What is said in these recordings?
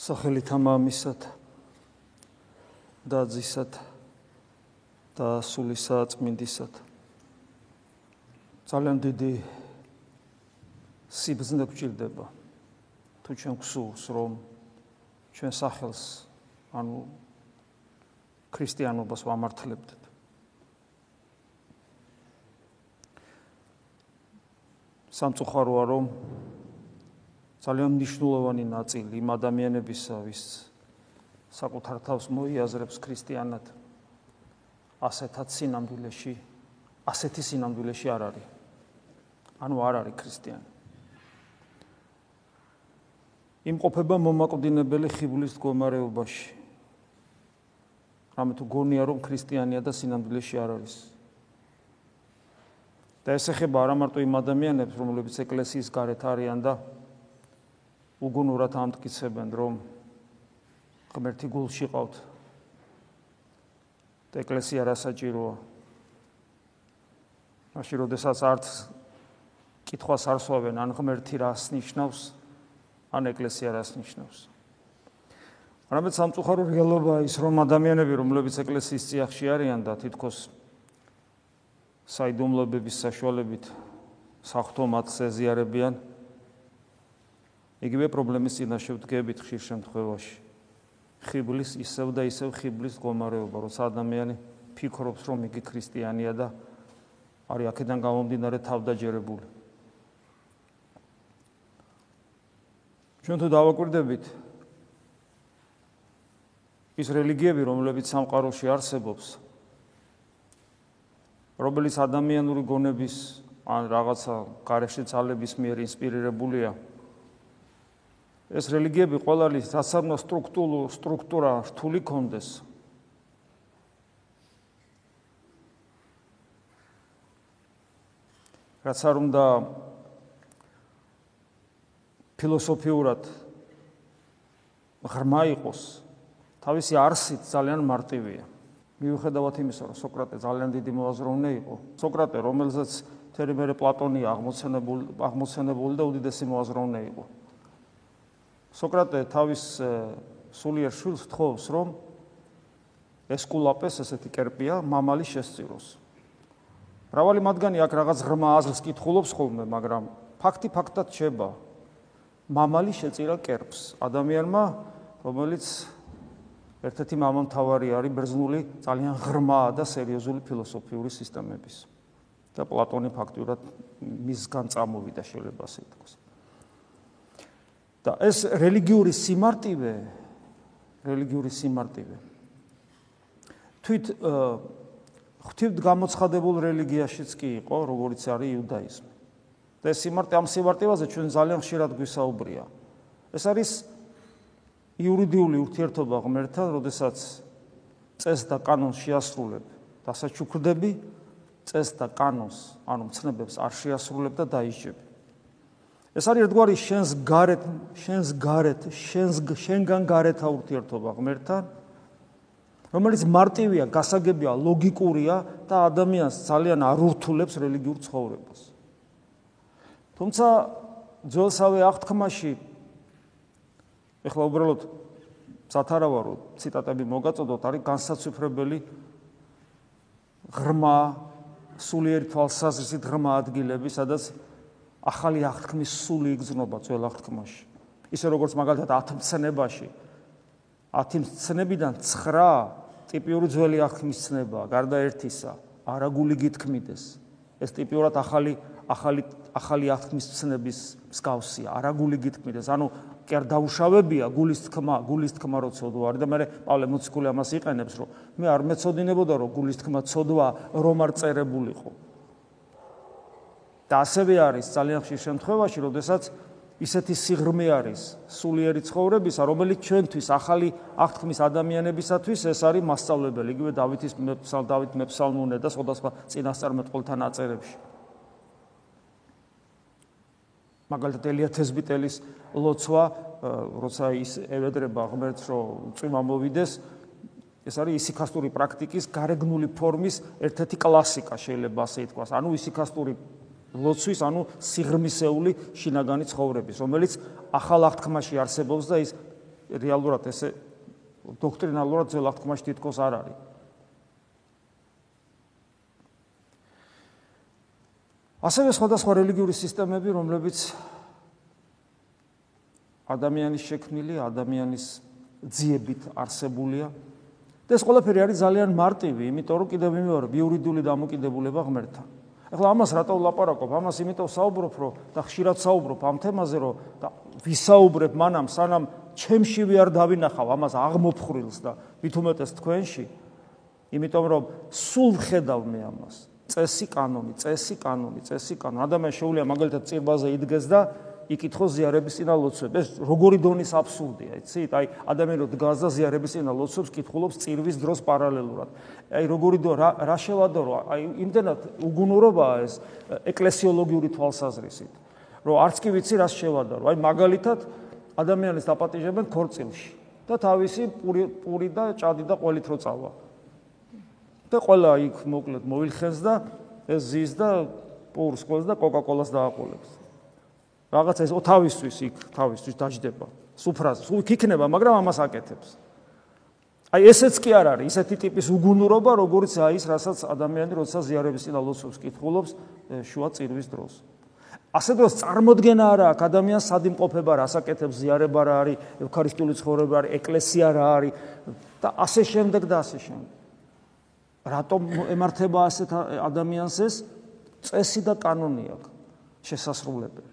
სახელით ამამისად და ძისად და სულისა წმინდისად. ძალიან დიდი სიბზნე გჭირდება თუ ჩვენ გსულს რომ ჩვენ სახელს ანუ ქრისტიანობას ვამართლებდეთ. სამწუხაროა რომ ძალიან მნიშვნელოვანი ნაწილი იმ ადამიანებისა, ვის საკუთარ თავს მოიაზრებს ქრისტიანად, ასეთად სინამდვილეში, ასეთი სინამდვილეში არ არის. ანუ არ არის ქრისტიანი. იმყოფება მომაკვდინებელი ხიბლის მდგომარეობაში. რამე თუ გონია რომ ქრისტიანია და სინამდვილეში არ არის. და ეს ეხება არა მარტო იმ ადამიანებს, რომლებიც ეკლესიის გარეთ არიან და უგუნურად ამტკიცებენ რომ ღმერთი გულში ყავთ? ეკლესია რასაჭიროა. მაშინ როდესაც არც კითხვას არ სვავენ ან ღმერთი რას ნიშნავს ან ეკლესია რას ნიშნავს. რამე სამწუხარო რეალობაა ის რომ ადამიანები რომლებიც ეკლესიის წიაღში არიან და თითქოს საიდუმლოებების საშუალებით საფრთხო მათ ზეზიარებიან იგივე პრობლემის წინაშე ვდგებით ხშირ შემთხვევაში. ხიბლის ისევ და ისევ ხიბლის გომარეობა, როცა ადამიანი ფიქრობს, რომ იგი ქრისტიანია და არის აქედან გამომდინარე თავდაჯერებული. ჩვენ თუ დავაკვირდებით ის რელიგიები, რომლებიც სამყაროში არსებობს, რომელიც ადამიანური გონების ან რაღაცა გარეშე ძალების მიერ ინსპირირებულია, ეს რელიგიები ყოველი სასამნო სტრუქტურა სტრუქტურა რთული კონდეს რაც არ უნდა ფილოსოფიურად ღრმა იყოს თავისი არსით ძალიან მარტივია. მიუხედავად იმისა რომ სოკრატე ძალიან დიდი მოაზროვნე იყო. სოკრატე რომელზეც თერიმერე პლატონი აღმოცენებული აღმოცენებული და უდიდესი მოაზროვნე იყო სოკრატე თავის სულიერ შვილს თხოვს, რომ ესკულაპეს ესეთი კერპია მამალი შესწიროს. მრავალი მათგანი აქ რაღაც ღრმა აზრს კითხულობს ხოლმე, მაგრამ ფაქტი ფაქტად შეება. მამალი შეწირა კერპს ადამიანმა, რომელიც ერთ-ერთი მამამთავარი არის ბერძნული ძალიან ღრმა და სერიოზული ფილოსოფიური სისტემების. და პლატონი ფაქტურად მისგან წამოვიდა შეიძლება ასე ითქვას. და ეს რელიგიური სიმარტივე რელიგიური სიმარტივე. თვით ღვთივთ გამოცხადებულ რელიგიაშიც კი იყო როგორც არის იუდაიზმი. და ეს სიმარტე ამ სიმარტივაზე ჩვენ ძალიან ხშირად გვისაუბრია. ეს არის იურიდიული ურთიერთობა ღმერთთან როდესაც წეს და კანონს შეასრულებ და საჩუქრდები წეს და კანონს ანუ მცნებებს არ შეასრულებ და დაიჯებ ეს არის ერთგვარი შენს გარეთ შენს გარეთ შენს შენგან გარეთა ურთიერთობა ღმერთთან რომელიც მარტივია, გასაგებია, ლოგიკურია და ადამიანს ძალიან არ ურთულებს რელიგიურ ცხოვრებას. თუმცა ძველსავე აღთქმაში ეხლა უბრალოდ სათარავარო ციტატები მოგაწოდოთ, არის განსაცვიფრებელი ღრმა სულიერი თვალსაზრისით ღრმა ადგილები, სადაც ახალი აღთქმის სული იგზნობა ძველ აღთქმაში. ისე როგორც მაგალითად 10 მცნებაში 10 მცნებიდან 9 ტიპიური ძველი აღთქმის ცნებაა, გარდა ერთისა, არაგული გითქმიდეს. ეს ტიპიურად ახალი ახალი ახალი აღთქმის ცნების მსგავსია, არაგული გითქმიდეს. ანუ კი არ დაუშავებია გულის თქმა, გულის თქმა რო ცოდვა არის და მე პავლე მოციქული ამას იყენებს, რომ მე არ მეწოდინებოდა რომ გულის თქმა ცოდვა რომ არ წერებულიყო. და ასევე არის ძალიან ხშირ შემთხვევაში, როდესაც ისეთი სიღრმე არის სულიერი ცხოვრებისა, რომელიც ჩვენთვის ახალი აღთქმის ადამიანებისათვის ეს არის მასწავლებელი, იგივე დავითის მეფსალ დავით მეფსალმუნე და სხვადასხვა წინასწარმეტყველთან აწერებში. მაგალითად ელია თესბიტელის ლოცვა, როცა ის ევედრება ღმერთს, რომ წვიმა მოვიდეს, ეს არის ისიქასტური პრაქტიკის გარეგნული ფორმის ერთ-ერთი კლასიკა, შეიძლება ასე ითქვას. ანუ ისიქასტური ლოცვის, ანუ სიღრმისეული შინაგანი ცხოვრების, რომელიც ახალ აღთქმაში არსებობს და ის რეალურად ესე დოქტრინალურად ძველ აღთქმაში თითქოს არ არის. ასევე სხვადასხვა რელიგიური სისტემები, რომლებიც ადამიანის შექმნილი, ადამიანის ძიებით არსებულია და ეს ყველაფერი არის ძალიან მარტივი, იმიტომ რომ კიდევ ვიმეორებ იურიდიული დამოკიდებულება ღმერთთან. ახლა ამას რატო ვლაპარაკობ? ამას იმიტომ საუბრობ, რომ და ხშირად საუბრობ ამ თემაზე, რომ და ვისაუბრებ მანამ, სანამ ჩემში ვიარ დავინახავ ამას აღმოფხრილს და მithumetes თქვენში, იმიტომ რომ სულ ხედავ მე ამას. წესი კანონი, წესი კანონი, წესი კანონი. ადამიანი შეუძლია მაგალითად წირბაზე იდგეს და იკითხოს ზიარების წინა ლოცვებს. ეს როგორი დონის აბსურდია, იცით? აი, ადამიანი რო დგას და ზიარების წინა ლოცვებს კითხულობს წირვის დროს პარალელურად. აი, როგორი დო რა რა შევადო, აი, იმდენად უგუნურობაა ეს ეკლესიოლოგიური თვალსაზრისით, რომ არც კი ვიცი რას შევადო. აი, მაგალითად ადამიანის დაპატიჟებენ ქორწილში და თავისი პური პური და ჭადი და ყველით რო წავა. და ყველა იქ მოკლედ მოილხენს და ეს ზის და პურს ყოლს და კოკაკოლას დააყოლებს. რაღაცა ეს თავისთვის იქ თავისთვის დაждდება სუფრაზე სულ იქ იქნება მაგრამ ამას აკეთებს. აი ესეც კი არ არის ისეთი ტიპის უგუნურობა როგორც აი ის რასაც ადამიანი როდესაც ზიარების წინა ლოცვებს კითხულობს შუა წირვის დროს. ასე დროს წარმოქმნა არა აქ ადამიანს სადიმყოფება რა ასაკეთებს ზიარება რა არის ევქარისტიული ცხოვრება არის ეკლესია რა არის და ასე შემდეგ და ასე შემდეგ. რატომ ემართება ასეთ ადამიანს ეს? წესი და კანონი აქვს შესასრულებელი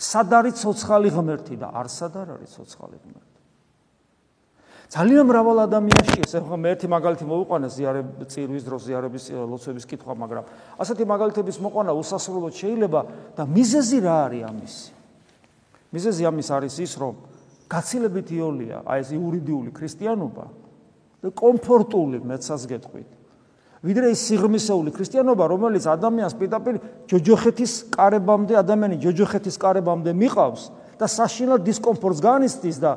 სად არის ცოცხალი ღმერთი და არსად არ არის ცოცხალი ღმერთი. ძალიან მრავალ ადამიანში ეს ახლა მე ერთი მაგალითი მოვიყვანე ზიარებ წირვის დროს ზიარების ლოცვების კითხვა, მაგრამ ასეთი მაგალითების მოყვანა უსასრულოდ შეიძლება და მიზეზი რა არის ამისი? მიზეზი ამის არის ის, რომ გაცილებით იოლია აი ეს იურიდიული ქრისტიანობა და კომფორტული მეცას გეტყვით. ვიდრე ის სიღრმისეული ქრისტიანობა, რომელიც ადამიანს პირდაპირ ჯოჯოხეთის კარებამდე, ადამიანი ჯოჯოხეთის კარებამდე მიყავს და საშინლად დისკომფორტს განიცდის და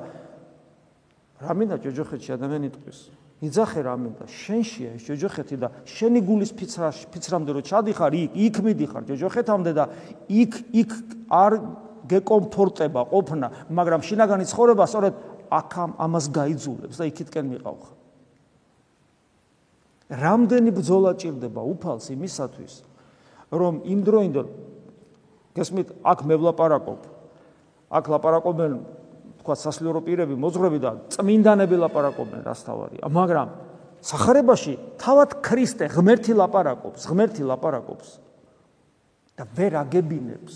რამინდა ჯოჯოხეთში ადამიანი ტყვის. იძახე რამინდა, შენშია ეს ჯოჯოხეთი და შენი გულის ფიცრაში, ფიცრამდე რო ჩადიხარ, იქ, იქ მიდიხარ ჯოჯოხეთამდე და იქ, იქ არ გეკომფორტება ყოფნა, მაგრამ შინაგანი ცხოვრება სწორედ აქ ამას გაიძულებს და იქითკენ მიყავხარ. რამდენი ბრძოლა ჭირდება უფალს იმისათვის, რომ იმდროინდელ გესმით, აქ მე ვლაპარაკობ. აქ ლაპარაკობენ თქვა სასულიერო პირები, მოძღვრები და წმინდანები ლაპარაკობენ რას თავარია, მაგრამ сахарებაში თავად ქრისტე ღმერთი ლაპარაკობს, ღმერთი ლაპარაკობს და ვერ აგებინებს.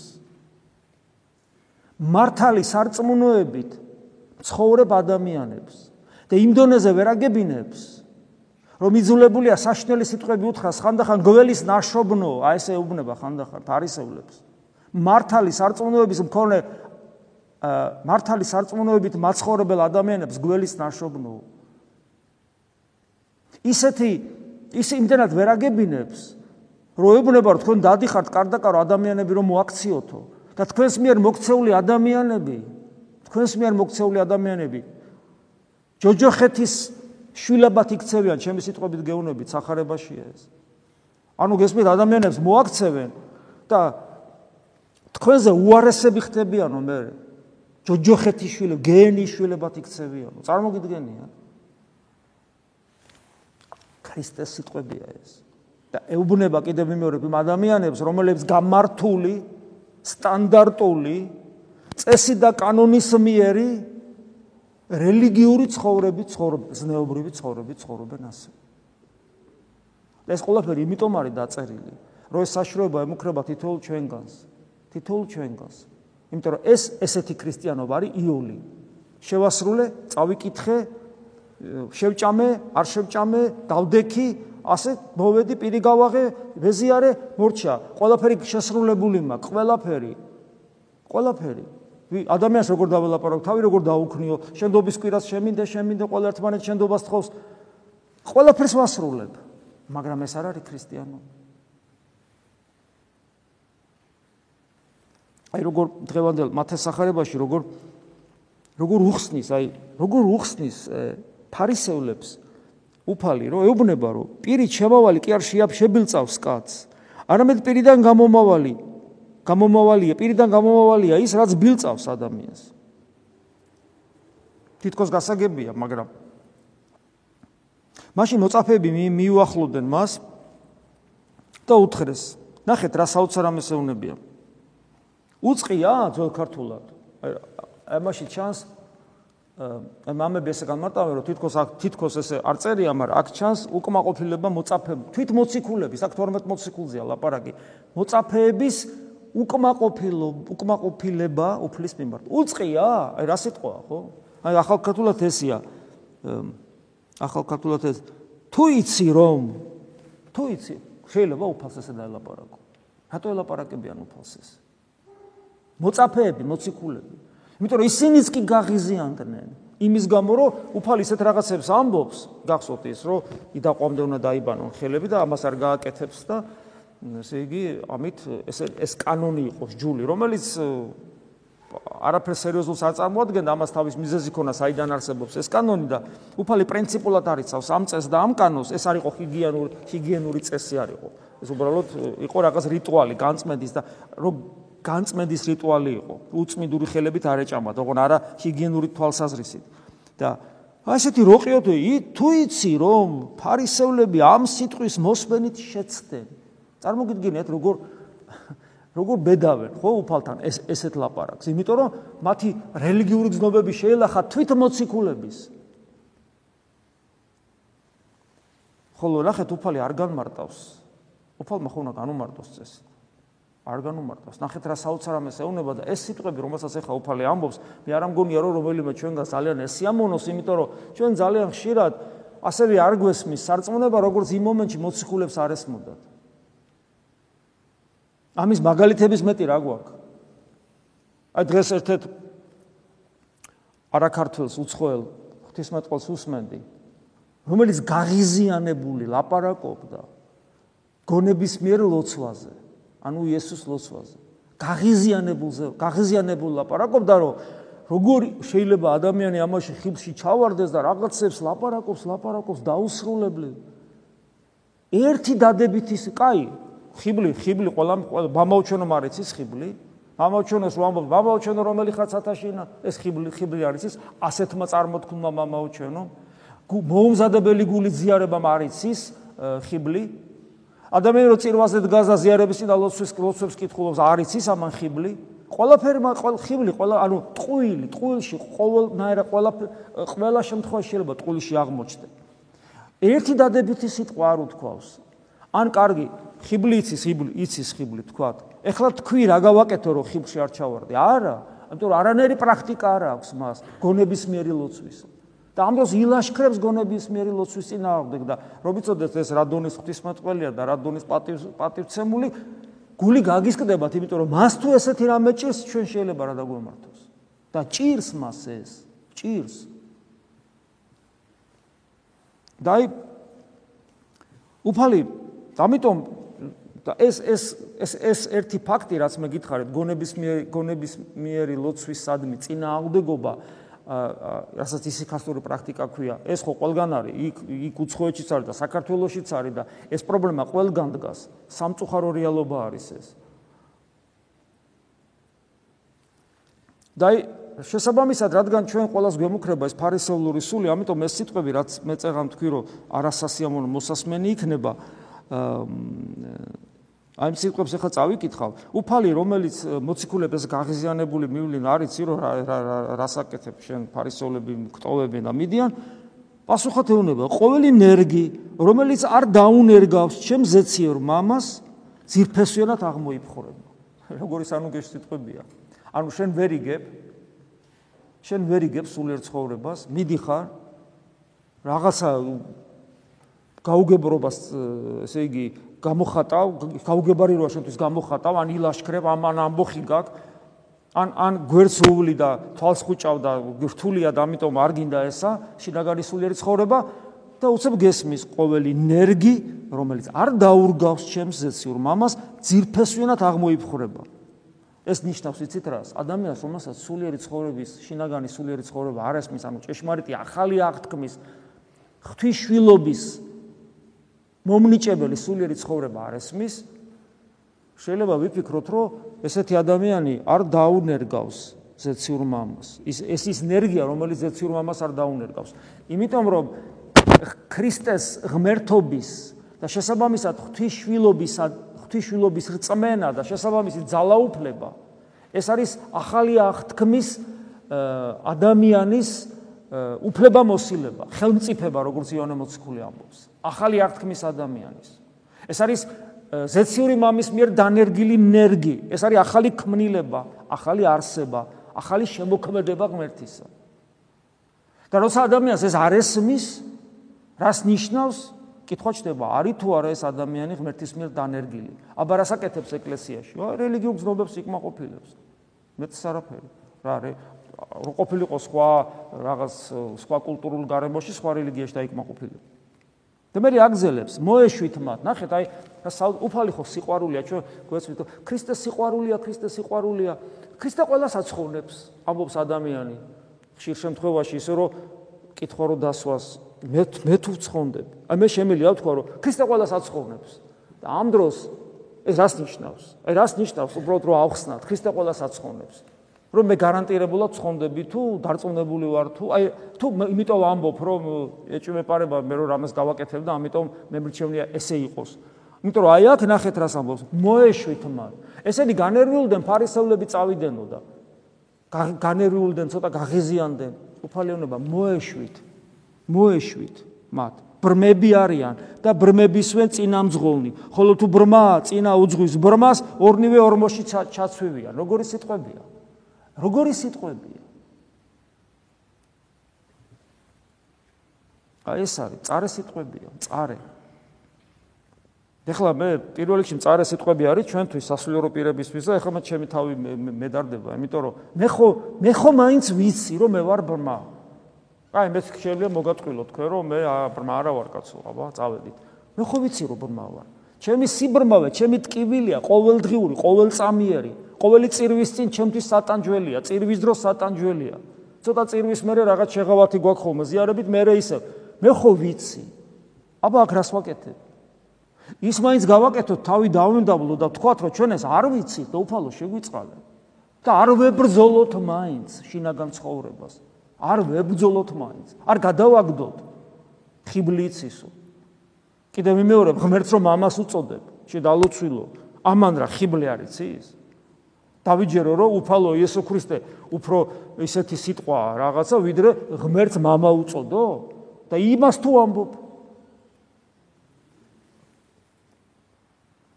მართალი სარწმუნოებით ცხოვრებ ადამიანებს და იმდონეზე ვერ აგებინებს, რომ იძულებულია საშნელი სიტყვები უთხრას ხანდახან გველის ნაშობნო, აი ესე ეუბნება ხანდახან თარისევლებს. მართალი სარწმუნოების მქონე მართალი სარწმუნოებით მაცხოვრებელ ადამიანებს გველის ნაშობნო. ისეთი ის იმდენად ვერ აგებინებს, რომ ეუბნება რომ თქვენ დადიხართ კარდაკარო ადამიანები რომ მოაქციოთო და თქვენს მიერ მოქცეული ადამიანები, თქვენს მიერ მოქცეული ადამიანები ჯოჯოხეთის შვილებად იქცევიან, ჩემი სიტყვებით გეუბნებით, сахарებაშია ეს. ანუ გესმით, ადამიანებს მოაქცევენ და თქვენზე უარესები ხდებიანო მე. ჯოჯოხეთის შვილები, გენის შვილებად იქცევიანო. წარმოგიდგენია? ქრისტეს სიტყვებია ეს. და ეუბნება კიდევ მეორებ იმ ადამიანებს, რომლებიც გამართული, სტანდარტული, წესი და კანონის მიერი რელიგიური ცხოვრები ცხოვრობ ზნეობრივი ცხოვრები ცხოვრობენ ასე. ეს ყველაფერი იმიტომ არის დაწერილი, რომ ეს საშუალება ემუქრება თითოეულ ჩვენგანს, თითოეულ ჩვენგანს. იმიტომ რომ ეს ესეთი ქრისტიანობა არის იოლი. შევასრულე, წავიკითხე, შევჭამე, არ შევჭამე, დავდექი, ასე მოვედი, პირი გავაღე, ვეზიარე, მორჩა. ყველაფერი შესრულებული მაქვს, ყველაფერი. ყველაფერი. ადამიანს როგორ დაველაპარაკო, თავი როგორ დაუქნიო, შენდობის კვირას შემინდე, შემინდე ყველა ერთმანეთ შენდობას თხოვს. ყველაფერს ვასრულებ, მაგრამ ეს არ არის ქრისტიანობა. აი როგორ დღევანდელ მათესახარებაში როგორ როგორ უხსნის, აი როგორ უხსნის ფარისევლებს უფალი, რომ ეუბნება, რომ პირი შემავალი კი არ შეაბშებილწავს კაცს, არამედ პირიდან გამომავალი გამომავალია, პირიდან გამომავალია ის, რაც ბილწავს ადამიანს. თითქოს გასაგებია, მაგრამ მაშინ მოწაფეები მიუახლოვდნენ მას და უთხრეს: "ნახეთ, რა საოცარ ამესეუნებია. უצყია ძველ ქართულად. აი, ამაში ჩანს აი მამები ესე განმარტავენ რომ თითქოს აქ თითქოს ესე არ წერია, მაგრამ აქ ჩანს უკმაყოფილება მოწაფეების, თვით მოციქულების, აქ 12 მოციქულზეა ლაპარაკი. მოწაფეების უკმაყოფილო, უკმაყოფილება უფლის მიმართ. უצყია? აი რა სიტყვაა, ხო? აი ახალ ქართულად ესია. ახალ ქართულად ეს თუ იცი რომ თუ იცი, შეიძლება უფალს ესე დაელაპარაკო. რატო ელაპარაკებიან უფალს ეს? მოწაფეები, მოციქულები იმიტომ რომ ისინიც კი გაღიზიანდნენ იმის გამო რომ უფალი ისეთ რაღაცებს ამბობს გახსოვთ ის რომ იდაყვამდე უნდა დაიბანონ ხელები და ამას არ გააკეთებს და ესე იგი ამით ეს ეს კანონი იყოს ჯული რომელიც არაფერ სერიოზულს არ წარმოადგენდა ამას თავის მიზეზი ქონა საიდან არსებობს ეს კანონი და უფალი პრინციპულად არიცავს ამ წესს და ამ კანონს ეს არ იყო ჰიგიენური ჰიგიენური წესი არ იყო ეს უბრალოდ იყო რაღაც რიტუალი განწმენდის და რომ განწმენდის რიტუალი იყო. უწმიდური ხელებით არ ეჭამათ, ოღონ არა ჰიგიენური თვალსაზრისით. და ასეთი როყიოთი თუ იცი რომ ფარისევლები ამ სიტყვის მოსმენით შეცდნენ. წარმოგიდგენთ როგორ როგორ ბედავენ ხო უფალთან ეს ესეთ ლაპარაკს, იმიტომ რომ მათი რელიგიური გზნობები შეელახა თვით მოციქულების. ხოლო ნახეთ უფალი არ განმარტავს. უფალმა ხო უნდა განუმარტოს წესი. არ განუმარტავს. ნახეთ რა საოცარამეს ეუნება და ეს სიტყვები, რომელსაც ახლა უფალი ამბობს, მე არ ამგონია რომ რომელიმე ჩვენგან ძალიან ესიამონოს, იმიტომ რომ ჩვენ ძალიან ხშირად ასევე არ გვესმის სარწმუნება, როგორც იმ მომენტში მოციქულებს არ ესმოდათ. ამის მაგალითების მეტი რა გვაქვს? აი დღეს ერთ-ერთ არაქართულს უცხოელ ღვთისმეტყველს უსმენდი, რომელიც გაღიზიანებული ლაპარაკობდა გონების მიერ ლოცვაზე. ანუ იესოს ლოცვაზე. გაღიზიანებულზე, გაღიზიანებულ ლაპარაკობდა, რომ როგორი შეიძლება ადამიანი ამაში ხიბში ჩავარდეს და რაღაცებს ლაპარაკობს, ლაპარაკობს დაუსრულებლად. ერთი დადებით ის, კაი, ხიბლი, ხიბლი ყველა მამაუჩენო მარიცის ხიბლი. მამაუჩენოს რომ ამბობ, მამაუჩენო რომელი ხარ ცათაშინა, ეს ხიბლი, ხიბლი არის ის, ასეთმა წარმოთქმულმა მამაუჩენო. მოუმზადებელი გული ზიარება მარიცის ხიბლი, ადამიანი რო წირვაზე დგას და ზიარების წინ ალოცვის კლოცებს კითხულობს არის ის ამან ხიბლი? ყველაფერი ყველა ხიბლი ყველა ანუ ტყუილი ტყუილში ყოველნაირა ყველა ყველა შემთხვევაში შეიძლება ტყუილში აღმოჩნდეს ერთი დადებითი სიტყვა არ უთქვავს. ან კარგი ხიბლი იცის იცის ხიბლი თქვა. ეხლა თქვი რა გავაკეთო რომ ხიბლში არ ჩავარდი? არა. ამიტომ არანაირი პრაქტიკა არ აქვს მას გონების მიერი ლოცვის. და ამ დროს ილაშქრებს გონების მიერი ლოცვის წინააღმდეგ და რობიცოდეს ეს რადონის ღვთისმეტყველია და რადონის პატივცემული გული გაგისკდებათ იმიტომ რომ მას თუ ესეთი რამე ჭირს ჩვენ შეიძლება რა დაგვემართოს და ჭირს მას ეს ჭირს. დაი უფალი ამიტომ და ეს ეს ეს ეს ერთი ფაქტი რაც მე გითხარით გონების მიერი გონების მიერი ლოცვის სადმი წინააღმდეგობა რასაც ისიქასტური პრაქტიკა ქვია, ეს ხო ყველგან არის, იქ იქ უცხოეთშიც არის და საქართველოსშიც არის და ეს პრობლემა ყველგან დგას. სამწუხარო რეალობა არის ეს. და შესაბამისად, რადგან ჩვენ ყოველას გვემუქრება ეს ფარისეულური სული, ამიტომ ეს სიტყვები, რაც მე წეღან თქვი, რომ არასასიამოვნო მოსასმენი იქნება, აა აი ამ სიტყვებს ახლა წავიკითხავ. უფალი, რომელიც მოციქულებს გაღიზიანებული მივლინ არის, ცირო რა რასაკეთებ შენ ფარისევლები მკტოვებენ და მიდიან. პასუხად ეუბნება, ყოველი ნერგი, რომელიც არ დაუნერგავს ჩემ ზეციერ მამას, ძირფესვიანად აღმოიფხურება. როგორი სანუგეშ სიტყვებია. ანუ შენ ვერიგებ შენ ვერიგებ სულიერ ცხოვრებას, მიდიხარ რაღაცა გაუგებრობას, ესე იგი, გამოხატავ, გაუგებარი როა შენთვის გამოხატავ, ან ილაშქრებ, ამან ამბოხი გაქვს. ან ან გვერცული და თვალს ხუჭავ და რთულია და ამიტომ არ გინდა ესა, შინაგანი სულიერი ცხოვრება და უცებ გესმის ყოველი ნერგი, რომელიც არ დაურგავს ჩემს ზეციურ მამას, ძირფესვიანად აღმოიფხვრება. ეს ნიშნავს იცით რას? ადამიანს რომელსაც სულიერი ცხოვრების, შინაგანი სულიერი ცხოვრება არ ესმის, ანუ ჭეშმარიტი ახალი აღთქმის ღვთისშვილობის მომნიჭებელი სულიერი ცხოვრება არ ესმის, შეიძლება ვიფიქროთ, რომ ესეთი ადამიანი არ დაუნერგავს ზეციურ მამას. ის ეს ის ენერგია, რომელიც ზეციურ მამას არ დაუნერგავს. იმიტომ რომ ქრისტეს ღმერთობის და შესაბამისად ღვთისშვილობის ღვთისშვილობის რწმენა და შესაბამისი ძალაუფლება ეს არის ახალი აღთქმის ადამიანის უფლებამოსილება, ხელმწიფება, როგორც იონე მოციქული ამბობს. ახალი აღთქმის ადამიანის. ეს არის ზეციური მამის მიერ დანერგილი ნერგი, ეს არის ახალი ქმნილება, ახალი არსება, ახალი შემოქმედება ღმერთისა. და როცა ადამიანს ეს არ ესმის, რას ნიშნავს? კითხვა ჩდება, არის თუ არა ეს ადამიანი ღმერთის მიერ დანერგილი? აბა რას აკეთებს ეკლესიაში? რელიგიურ გზნობებს იკმაყოფილებს. მეც არაფერი. რა არის? რო ყოფილიყო სხვა რაღაც სხვა კულტურულ გარემოში, სხვა რელიგიაში დაიკმაყოფილებს. და მე აგზელებს, მოეშვით მათ. ნახეთ, აი, უფალი ხო სიყვარულია, ჩვენ გვეცვით, ქრისტეს სიყვარულია, ქრისტეს სიყვარულია. ქრისტე ყველას აცხოვნებს, ამბობს ადამიანი. ხშირ შემთხვევაში ისე რომ კითხვა რო დასვას, მე მე თუ ვცხონდებ. აი მე შემიძლია ვთქვა, რომ ქრისტე ყველას აცხოვნებს. და ამ დროს ეს რას ნიშნავს? აი რას ნიშნავს უბრალოდ რომ ავხსნათ, ქრისტე ყველას აცხოვნებს. რომ მე გარანტირებულად ცხონდები თუ დარწმუნებული ვარ თუ აი თუ იმიტომ ამბობ რომ ეჭვმეპარება მე რომ რამეს გავაკეთებ და ამიტომ მე მრჩევნია ესე იყოს. იმიტომ რომ აი აქ ნახეთ რას ამბობს. მოეშვით მან. ესენი განერვიულდნენ ფარისევლები წავიდენო და განერვიულდნენ ცოტა გაღიზიანდნენ. უფალიონება მოეშვით. მოეშვით მათ. ბრმები არიან და ბრმებისვე წინამძღოლნი. ხოლო თუ ბრმა წინა უძღვის ბრმას ორნივე ორმოში ჩაცვივიან. როგორი სიტყვებია როგორი სიტყვებია? აი ეს არის, წარე სიტყვებია, წარე. ეხლა მე პირველ რიგში წარე სიტყვები არის ჩვენთვის სასულიერო პირებისთვის და ეხლა მე ჩემი თავი მედარდება, იმიტომ რომ მე ხო მე ხო მაინც ვიცი რომ მე ვარ ბრმა. აი მე შეიძლება მოგატყვილო თქვენ რომ მე ბრმა არა ვარ კაცო, აბა წავედით. მე ხო ვიცი რომ ბრმა ვარ. ჩემი სიბრმავე, ჩემი ტკივილია ყოველდღიური, ყოველწამიერი. ყოველი წირვის წინ ჩემთვის სატანჯველია, წირვის დროს სატანჯველია. ცოტა წირვის მერე რაღაც შეღავათი გვაქვს ხოლმე, ზიარებით მერე ისე. მე ხო ვიცი. აბა აქ რას ვაკეთებ? ის მაინც გავაკეთოთ თავი დაუნდაბლო და თქვათ რომ ჩვენ ეს არ ვიცით და უფალო შეგვიწყალე. და არ ვებრძოლოთ მაინც შინაგან ცხოვრებას. არ ვებრძოლოთ მაინც. არ გადავაგდოთ ხიბლიცისო. კიდევ მიმეორებ ღმერთს რომ ამას უწოდებ, შედალოცვილო. ამან რა ხიბლი არის ის? დავიჯერო რომ უფალო იესო ქრისტე უფრო ისეთი სიტყვა რაღაცა ვიდრე ღმერთს мама უწოდო და იმას თუ ამბობ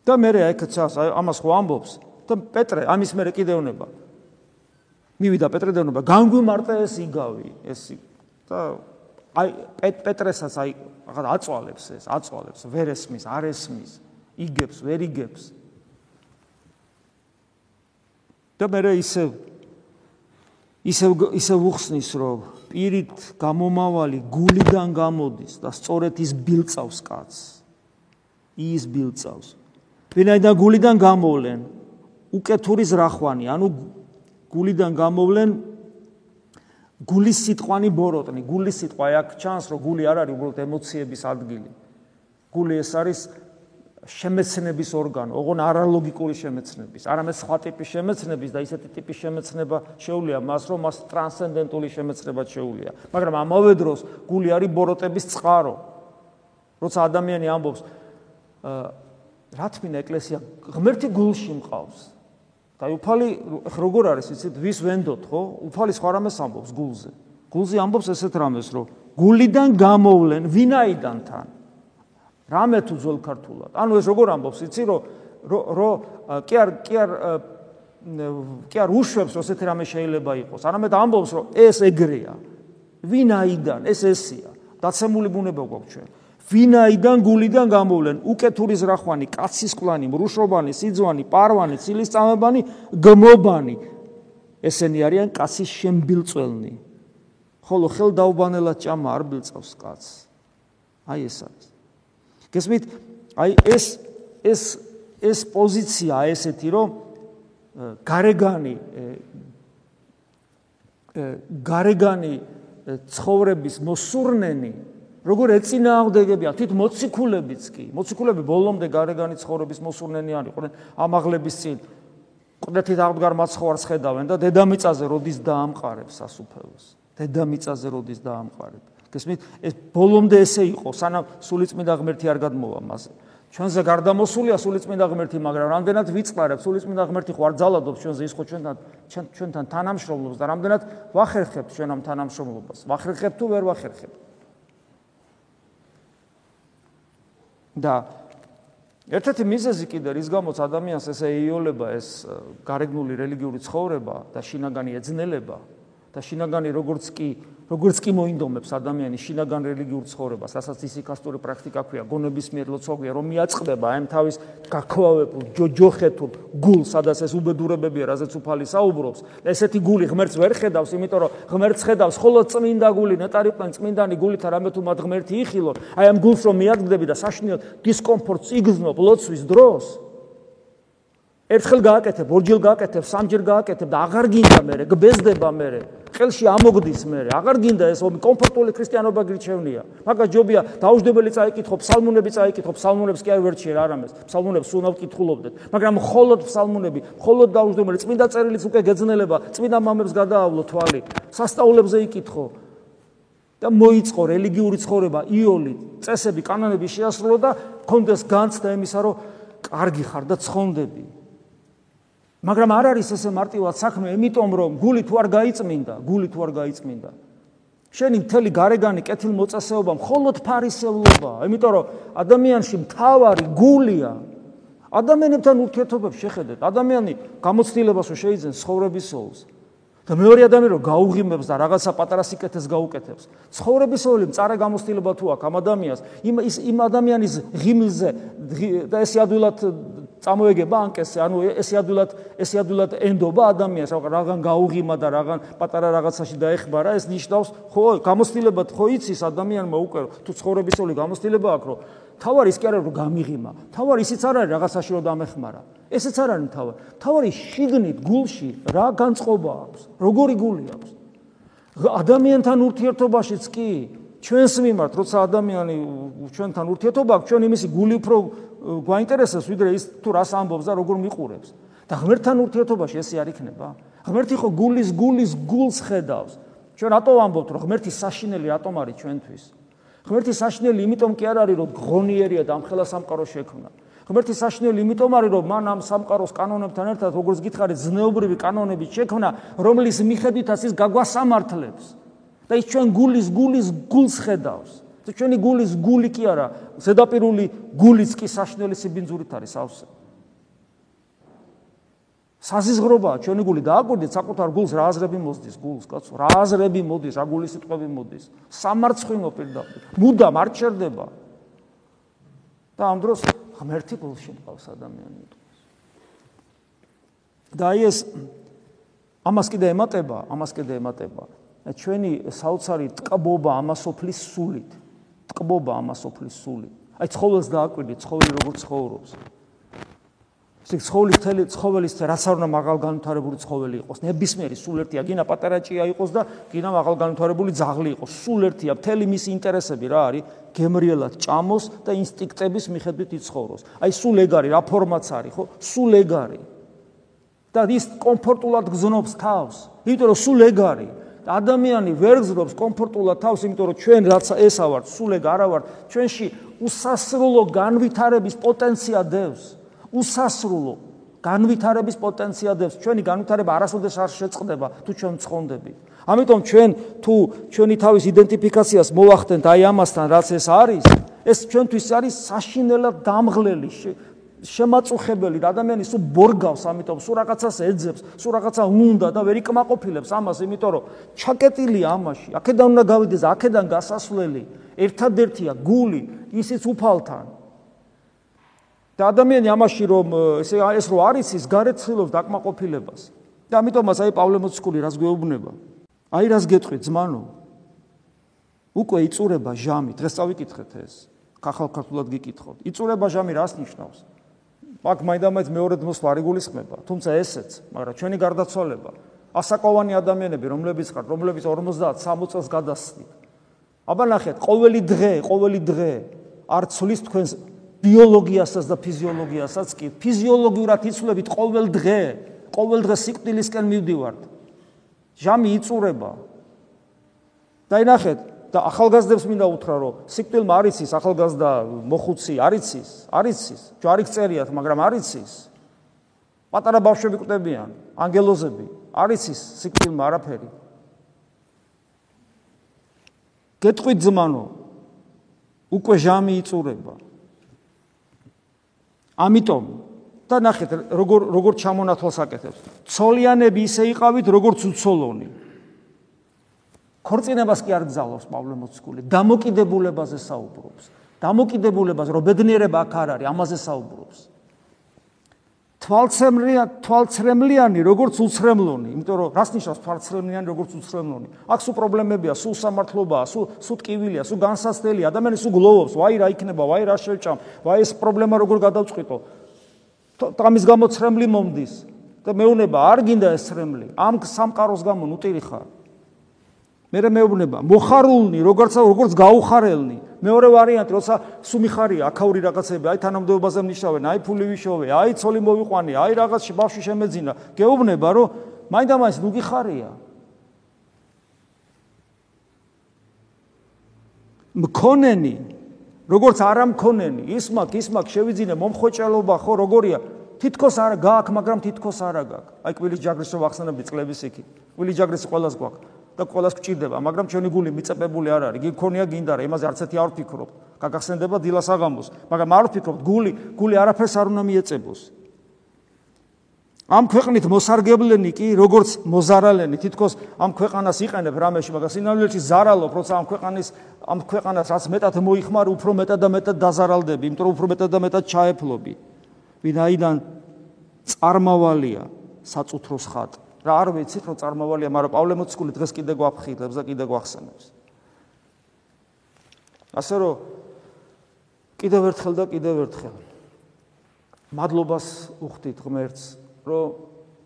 და მე რა ეკცას ამას ხო ამბობს და პეტრე ამის მე კიდევნება მივიდა პეტრე დევნება განგვიმარტე ეს იგავი ეს და აი პეტრესაც აი რაღაც აწვალებს ეს აწვალებს ვერ ესმის არ ესმის იგებს ვერ იგებს და მე ისე ისე ისე უხსნის რომ პირით გამომავალი გულიდან გამოდის და სწორედ ის ბილწავს კაც ის ბილწავს. ვინაიდან გულიდან გამოვლენ? უკეთურის რახვანი. ანუ გულიდან გამოვლენ გულის სიტყვანი ბოროტნი. გულის სიტყვა აქ ჩანს რომ გული არ არის უბრალოდ ემოციების ადგილი. გული ეს არის შემეცნების ორგანო, ოღონ არალოგიკური შემეცნების, არამედ სხვა ტიპის შემეცნების და ისეთი ტიპის შემეცნება შეუულია მას, რომ მას ტრანსცენდენტული შემეცნება შეუულია. მაგრამ ამავე დროს გული არის ბოროტების წყარო. როცა ადამიანი ამბობს, რა თქმა ეკლესია ღმერთი გულში მყავს. და უფალი როგორ არის იცით, ვის ვენდოთ, ხო? უფალი სხვა რამეს ამბობს გულზე. გულზე ამბობს ესეთ რამეს, რომ გულიდან გამოვლენ ვინაიდან თან რამე თუ ძველ ქართულად. ანუ ეს როგორ ამბობს, იცი რომ რომ კი არ კი არ კი არ უშვებს რომ ესეთი რამე შეიძლება იყოს. არამედ ამბობს რომ ეს ეგრეა. ვინაიდან ეს ესია? დაცემული ბუნება გვაქვს ჩვენ. ვინაიდან გულიდან გამოვლენ უკეთური ზრახვანი, კაცისკლანი, მრუშობანი, სიძვანი, პარვანი, ცილისწამებანი, გმობანი. ესენი არიან კაცის შემბილწველნი. ხოლო ხელ დაუბანელად ჭამა არ ბილწავს კაცს. აი ეს არის. გესმით? აი ეს ეს ეს პოზიცია ესეთი, რომ გარეგანი გარეგანი ცხოვრების მოსურნენი როგორ ეწინააღმდეგებია თვით მოციქულებიც კი მოციქულები ბოლომდე გარეგანი ცხოვრების მოსურნენი არიყვნენ ამაღლების წინ ყდეთით აღდგარ მაცხოვარს ხედავენ და დედამიწაზე როდის დაამყარებს სასუფეველს. დედამიწაზე როდის დაამყარებს. გესმით? ეს ბოლომდე ესე იყო, სანამ სულიწმინდა ღმერთი არ გადმოვა მასზე. ჩვენზე გარდამოსულია სულიწმინდა ღმერთი, მაგრამ რამდენად ვიწყარებს სულიწმინდა ღმერთი ხო არ ძალადობს ჩვენზე ის ხო ჩვენთან ჩვენთან თანამშრომლობს და რამდენად ვახერხებთ ჩვენ ამ თანამშრომლობას? ვახერხებთ თუ ვერ ვახერხებთ? და ერთ-ერთი მიზეზი კიდე რის გამოც ადამიანს ესე ეიოლება ეს გარეგნული რელიგიური ცხოვრება და შინაგანი ეძნელება და შინაგანი როგორც კი როგორც კი მოინდომებს ადამიანის შინაგან რელიგიურ ცხოვრებას, რასაც ისიქასტური პრაქტიკა ქვია, გონების მიერ ლოცვია, რომ მიაწყდება აი თავის გაქოვავებულ ჯოჯოხეთურ გულ, სადაც ეს უბედურებებია, რაზეც უფალი საუბრობს. ესეთი გული ღმერთს ვერ ხედავს, იმიტომ რომ ღმერთს ხედავს ხოლო წმინდა გული, ნეტარი ყენ წმინდანი გულით რამე თუ მათ ღმერთი იხილონ, აი ამ გულს რომ მიადგდები და საშინელ დისკომფორტს იგზნობ ლოცვის დროს, ერთხელ გააკეთებ, ორჯერ გააკეთებ, სამჯერ გააკეთებ და აღარ გინდა მე, გბეზდება მე. ხელში ამოგდის მე აღარ გინდა ეს კომფორტული ქრისტიანობა გირჩევნია. მაგას ჯობია დაუждებელი წაიკითხო ფსალმუნები წაიკითხო. ფსალმუნებს კი არ ვერჩიერ არამეს ფსალმუნებს უნდა ვკითხულობდეთ მაგრამ მხოლოდ ფსალმუნები მხოლოდ დაუждებელი წმინდა წერილიც უკვე გეძნელება. წმინდა მამებს გადაავლო თვალი. სასწაულებზე ikითხო და მოიწყო რელიგიური ცხოვრება იოლით წესები კანონები შეასრულო და კონდეს განცდა იმისა რომ კარგი ხარ და ცხონდები მაგრამ არ არის ესე მარტივად საქმე, იმიტომ რომ გული თუ არ გაიწმინდა, გული თუ არ გაიწმინდა. შენი მთელი გარეგანი კეთილ მოწესეობა მხოლოდ ფარისევლობა, იმიტომ რომ ადამიანში მთავარი გულია. ადამიანებთან ურთიერთობებს შეხედეთ, ადამიანი გამოცდილებას შეიძენს ცხოვრების სოლს. და მეორე ადამიანი რომ გაუღიმებს და რაღაცა პატარა სიკეთეს გაუკეთებს. ცხოვრების სოლი მწარე გამოცდილება თუ აქვს ამ ადამიანს, იმ ის იმ ადამიანის ღიმილზე და ეს ადვილად წამოეგება ანკესზე, ანუ ესე ადვილად ესე ადვილად ენდობა ადამიანს, რაღაც გაუღიმა და რაღაც პატარა რაღაცაში დაეხბარა, ეს ნიშნავს, ხო, გამოცდილებად ხო იცის ადამიანმა უკვე თუ ცხოვრებისეული გამოცდილება აქვს, რომ თავარი ის კი არა რომ გამიღიმა, თავარი ისიც არ არის რაღაცაში რომ დამეხმარა. ესეც არ არის თავარი. თავარი შიგნით გულში რა განწყობა აქვს, როგორი გული აქვს. ადამიანთან ურთიერთობაშიც კი ჩვენს მიმართ, როცა ადამიანი ჩვენთან ურთიერთობა აქვს, ჩვენ იმისი გული უფრო გვაინტერესებს, ვიდრე ის თუ რას ამბობს და როგორ მიყურებს. და ღმერთთან ურთიერთობაში ესე არ იქნება? ღმერთი ხო გულის გულის გულს ხედავს. ჩვენ რატო ვამბობთ, რომ ღმერთი საშინელი რატომ არის ჩვენთვის? ღმერთი საშინელი იმიტომ კი არ არის, რომ ღონიერია და ამხელა სამყარო შექმნა. ღმერთი საშინელი იმიტომ არის, რომ მან ამ სამყაროს კანონებთან ერთად, როგორც გითხარით, ზნეობრივი კანონები შექმნა, რომლის მიხედვითაც ის გაგვასამართლებს. და ის ჩვენ გულის გულის გულს ხედავს. და ჩვენი გულის გული კი არა, ზედაპირული გულიც კი საშნელი სიბინძურით არის ავსე. საზიზღრობაა ჩვენი გული დააკვირდით საკუთარ გულს რა აზრები მოსდის გულს კაცო? რა აზრები მოდის რა გულის სიტყვები მოდის? სამარცხინო პირდაპირ. მუდამ არ ჩერდება. და ამ დროს ღმერთი გულში მყავს ადამიანი? და აი ეს ამას კიდე ემატება ამას კიდე ემატება ჩვენი საოცარი ტკბობა ამასოფლის სულით. ტკბობა ამასოფლის სულით. აი ცხოველს დააკვირდი ცხოველი როგორ ცხოვრობს. ეს ცხოველის თელი ცხოველის რაც არ უნდა მაღალ განვითარებული ცხოველი იყოს. ნებისმიერი სულ ერთია გინა პატარაჭია იყოს და გინა მაღალ განვითარებული ძაღლი იყოს. სულ ერთია მთელი მისი ინტერესები რა არის? გემრიელად ჭამოს და ინსტინქტების მიხედვით იცხოვროს. აი სულ ეგ არის რა ფორმაც არის ხო? სულ ეგ არის და ის კომფორტულად გზნობს თავს. იმიტომ რომ სულ ეგ არის ადამიანი ვერ გზნობს კომფორტულად თავს, იმიტომ რომ ჩვენ რაც ესა ვართ, სულ ეგ არა ვართ, ჩვენში უსასრულო განვითარების პოტენცია დევს. უსასრულო განვითარების პოტენცია დევს. ჩვენი განვითარება არასოდეს არ შეწყდება თუ ჩვენ მწყონდებით. ამიტომ ჩვენ თუ ჩვენი თავის იდენტიფიკაციას მოვახდენთ აი ამასთან, რაც ეს არის, ეს ჩვენთვის არის საშინელად დამღლელი შემაწუხებელი და ადამიანი სულ ბორგავს, ამიტომ სულ რაღაცას ეძებს, სულ რაღაცა უნდა და ვერ იკმაყოფილებს ამას, იმიტომ რომ ჩაკეტილია ამაში. აქედან უნდა გავიდეს, აქედან გასასვლელი ერთადერთია გული, ისიც უფალთან. და ადამიანი ამაში რომ ესე ეს რო არის ის გარეთ ცდილობს დაკმაყოფილებას. და ამიტომაც აი პავლე მოციქული რას გვეუბნება? აი რას გეტყვი ძმანო? უკვე იწურება ჟამი, დღეს წავიკითხეთ ეს. ხახალ-ქართულად გიკითხოთ. იწურება ჟამი რას ნიშნავს? მაგ მაინდამაინც მეორე დმოს ვარი გულისხმება, თუმცა ესეც, მაგრამ ჩვენი გარდაცვალება, ასაკოვანი ადამიანები, რომლებიც ხართ, რომლებიც 50-60 წელს გადასწრით. აბა ნახეთ, ყოველი დღე, ყოველი დღე არ ცვლის თქვენს ბიოლოგიასაც და ფიზიოლოგიასაც კი. ფიზიოლოგიურად იცვლებით ყოველ დღე, ყოველდღე სიკვდილისკენ მივდივართ. ჟამი იწურება. დაინახეთ და ახალგაზრდებს მინდა უთხრა რომ სიკვდილმა არ იცის ახალგაზრდა მოხუცი არ იცის, არ იცის, ჯვარი წერიათ, მაგრამ არ იცის. პატარა ბავშვები კვდებიან, ანგელოზები, არ იცის სიკვდილმა არაფერი. გეტყვით ძმანო, უკვე ჟამი იწურება. ამიტომ და ნახეთ როგორ როგორ ჩამონათვალს აკეთებს. ცოლიანები ისე იყავით როგორც უცოლონი. ქორწინებას კი არ გზავნოს პავლე მოციქული, დამოკიდებულებაზე საუბრობს. დამოკიდებულებას, რომ ბედნიერება აქ არ არის, ამაზე საუბრობს. თვალცრემლიან თვალცრემლიანი როგორც უცრემლონი, იმიტომ რომ რას ნიშნავს თვალცრემლიანი როგორც უცრემლონი? აქ სულ პრობლემებია, სულ სამართლობაა, სულ სულ ტკივილია, სულ განსასწრელი, ადამიანი სულ გლოვობს, ვაი რა იქნება, ვაი რა შევჭამ, ვაი ეს პრობლემა როგორ გადავწყვიტო? თამის გამო ცრემლი მომდის და მეუნება არ გინდა ეს ცრემლი, ამ სამყაროს გამო ნუტირი ხარ. მე მეუბნება, მოხარულნი, როგორც როგორც გაუხარელნი, მეორე ვარიანტი, როცა სუმიხარია, აქაური რაღაცები, აი თანამდებობაზე მნიშნავენ, აი ფული ვიშოვე, აი ცოლი მოვიყვანი, აი რაღაც ბავშვი შემეძინა. გეუბნება, რომ მაინდამაინც ნუგი ხარია. მქონენი, როგორც არა მქონენი, ის მაგ ის მაგ შევიძინე მომხოჭელობა ხო როგორია? თითქოს არ გააქვს, მაგრამ თითქოს არ გააქვს. აი კვილის ჯაგრის რო ვახსენებდი წლების იქი. კვილის ჯაგრის ყოველას გვაქვს. და ყოველას გჭირდება, მაგრამ ჩვენი გული მიწებებული არ არის. გიქონია გინდა რა, იმაზე არც ერთი არ ვფიქრობ. გაგახსენდება დილას აღამბოს, მაგრამ არ ვფიქრობ, გული, გული არაფერს არ უნდა მიეწებოს. ამ ქვეყნით მოსარგებლენი კი, როგორც მოზარალენი, თითქოს ამ ქვეყანას იყენებ რამეში, მაგრამ სინამდვილეში ზარალობ, როცა ამ ქვეყანის ამ ქვეყანას რაც მეტად მოიხმარ, უფრო მეტად და მეტად დაზარალდები, იმიტომ რომ უფრო მეტად და მეტად ჩაეფლობი. ვინაიდან წარმავალია საწუთროს ხატი რა არ ვიცით რომ წარმავალია, მაგრამ პავლე მოციქული დღეს კიდე გვაფხილებს და კიდე გვახსენებს. ასე რომ კიდევ ერთხელ და კიდევ ერთხელ მადლობას უხდით ღმერთს, რომ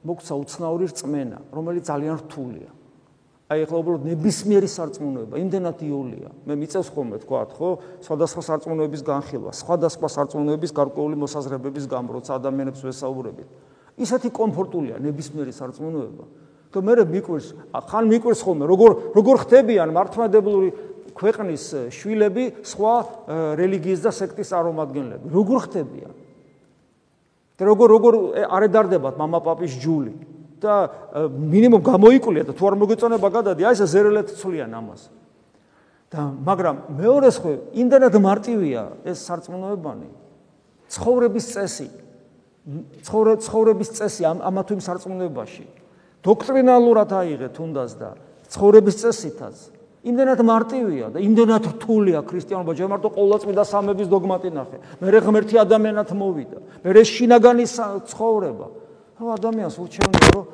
მოგცა უცნაური რწმენა, რომელიც ძალიან რთულია. აი ახლა უბრალოდ ნებისმიერი სარწმუნოება, იმდენად იოლია. მე მიწევს ხოლმე თქვა, ხო, სხვადასხვა სარწმუნოების განხილვა, სხვადასხვა სარწმუნოების გარკვეული მოსაზრებების გამროც ადამიანებს ვესაუბრებით. ისეთი კომფორტულია ნებისმიერი სარწმუნოება. და მე მიკვირს ხან მიკვირს ხოლმე როგორ როგორ ხდებიან მართლმადებლური ქვეყნის შვილები სხვა რელიგიის და სექტის წარმომადგენლები. როგორ ხდებიან? და როგორ როგორ არ ედარდებათ მამაპაპის ჯული? და მინიმუმ გამოიკვლია და თუ არ მოგეწონება გადადი აი ეს ზერელეთ ცვლიან ამას. და მაგრამ მეორეს ხო იმდანად მარტივია ეს სარწმუნოებანი. ცხოვრების წესი. ცხოვრების წესი ამ ამა თუ იმ სარწმუნოებაში. დოქტრინალურად აიღე თუნდაც და ცხოვრების წესითაც. იმდენად მარტივია და იმდენად რთულია ქრისტიანობა. ჯერ მარტო ყოვლადწმიდა სამების დოგმატი ნახე. მე ღმერთი ადამიანად მოვიდა. მე შინაგანი ცხოვრება. რა ადამიანს ურჩევნია რომ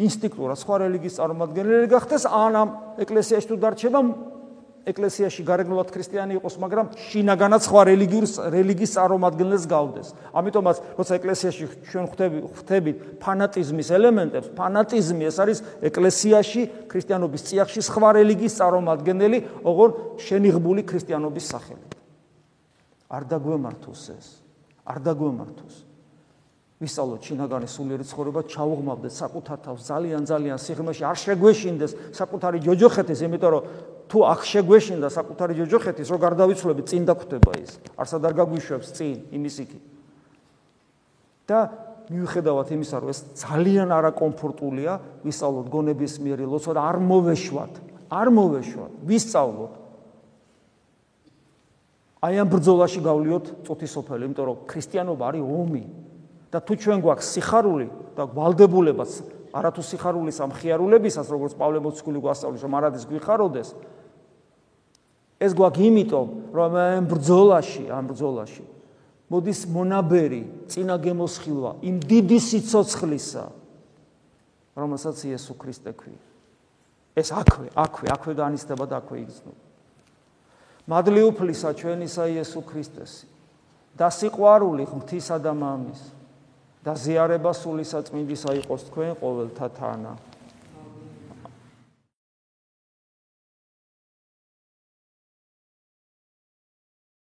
ინსტინქტურად სხვა რელიგიის წარმომადგენელი გახდეს ან ამ ეკლესიაში თუ დარჩება ეკლესიაში გარეგნულად ქრისტიანი იყოს, მაგრამ შინაგანაც სხვა რელიგიურ რელიგიის წარმომადგენლებს გავდეს. ამიტომაც, როცა ეკლესიაში ჩვენ ხვდები ხვდებით ფანატიზმის ელემენტებს, ფანატიზმი ეს არის ეკლესიაში ქრისტიანობის წიაღში სხვა რელიგიის წარმომადგენელი, ოღონ შენიღბული ქრისტიანობის სახელით. არ დაგვემართოს ეს. არ დაგვემართოს. ვისწავლოთ შინაგანი სულიერი ცხოვრება, ჩაუღმავდეთ საკუთარ თავს ძალიან ძალიან სიღრმეში, არ შეგვეშინდეს საკუთარი ჯოჯოხეთის, იმიტომ რომ თუ აქ შეგვეშინდა საკუთარი ჯოჯოხეთის, რო გარდავიცვლები, წინ დაგვხვდება ის. არსად არ გაგვიშვებს წინ იმის იქი. და მიუხედავად იმისა, რომ ეს ძალიან არაკომფორტულია, ვისწავლოთ გონების მიერი ლოცვა და არ მოვეშვათ, არ მოვეშვათ, ვისწავლოთ. აი ამ ბრძოლაში გავლიოთ წუთისოფელი, იმიტომ რომ ქრისტიანობა არის ომი. და თუ ჩვენ გვაქვს სიხარული და ვალდებულებას არათუ სიხარულის ამ ხიარულებისას როგორც პავლე მოციქული გვასწავლის რომ არადის გვიხაროდეს ეს გვაქვს იმიტომ რომ ამ ბრძოლაში ამ ბრძოლაში მოდის მონაბერი წინა გემოსხილვა იმ დიდი სიцоცხლისა რომელსაც იესო ქრისტე ქვია ეს აქვე აქვე აქვე განისტება და აქვე იგრძნობა მადლი უფლისა ჩვენისა იესო ქრისტესი. და სიყვარული ღვთისა და მამის და ზიარება სული საწმინდისა იყოს თქვენ ყოველთა თანა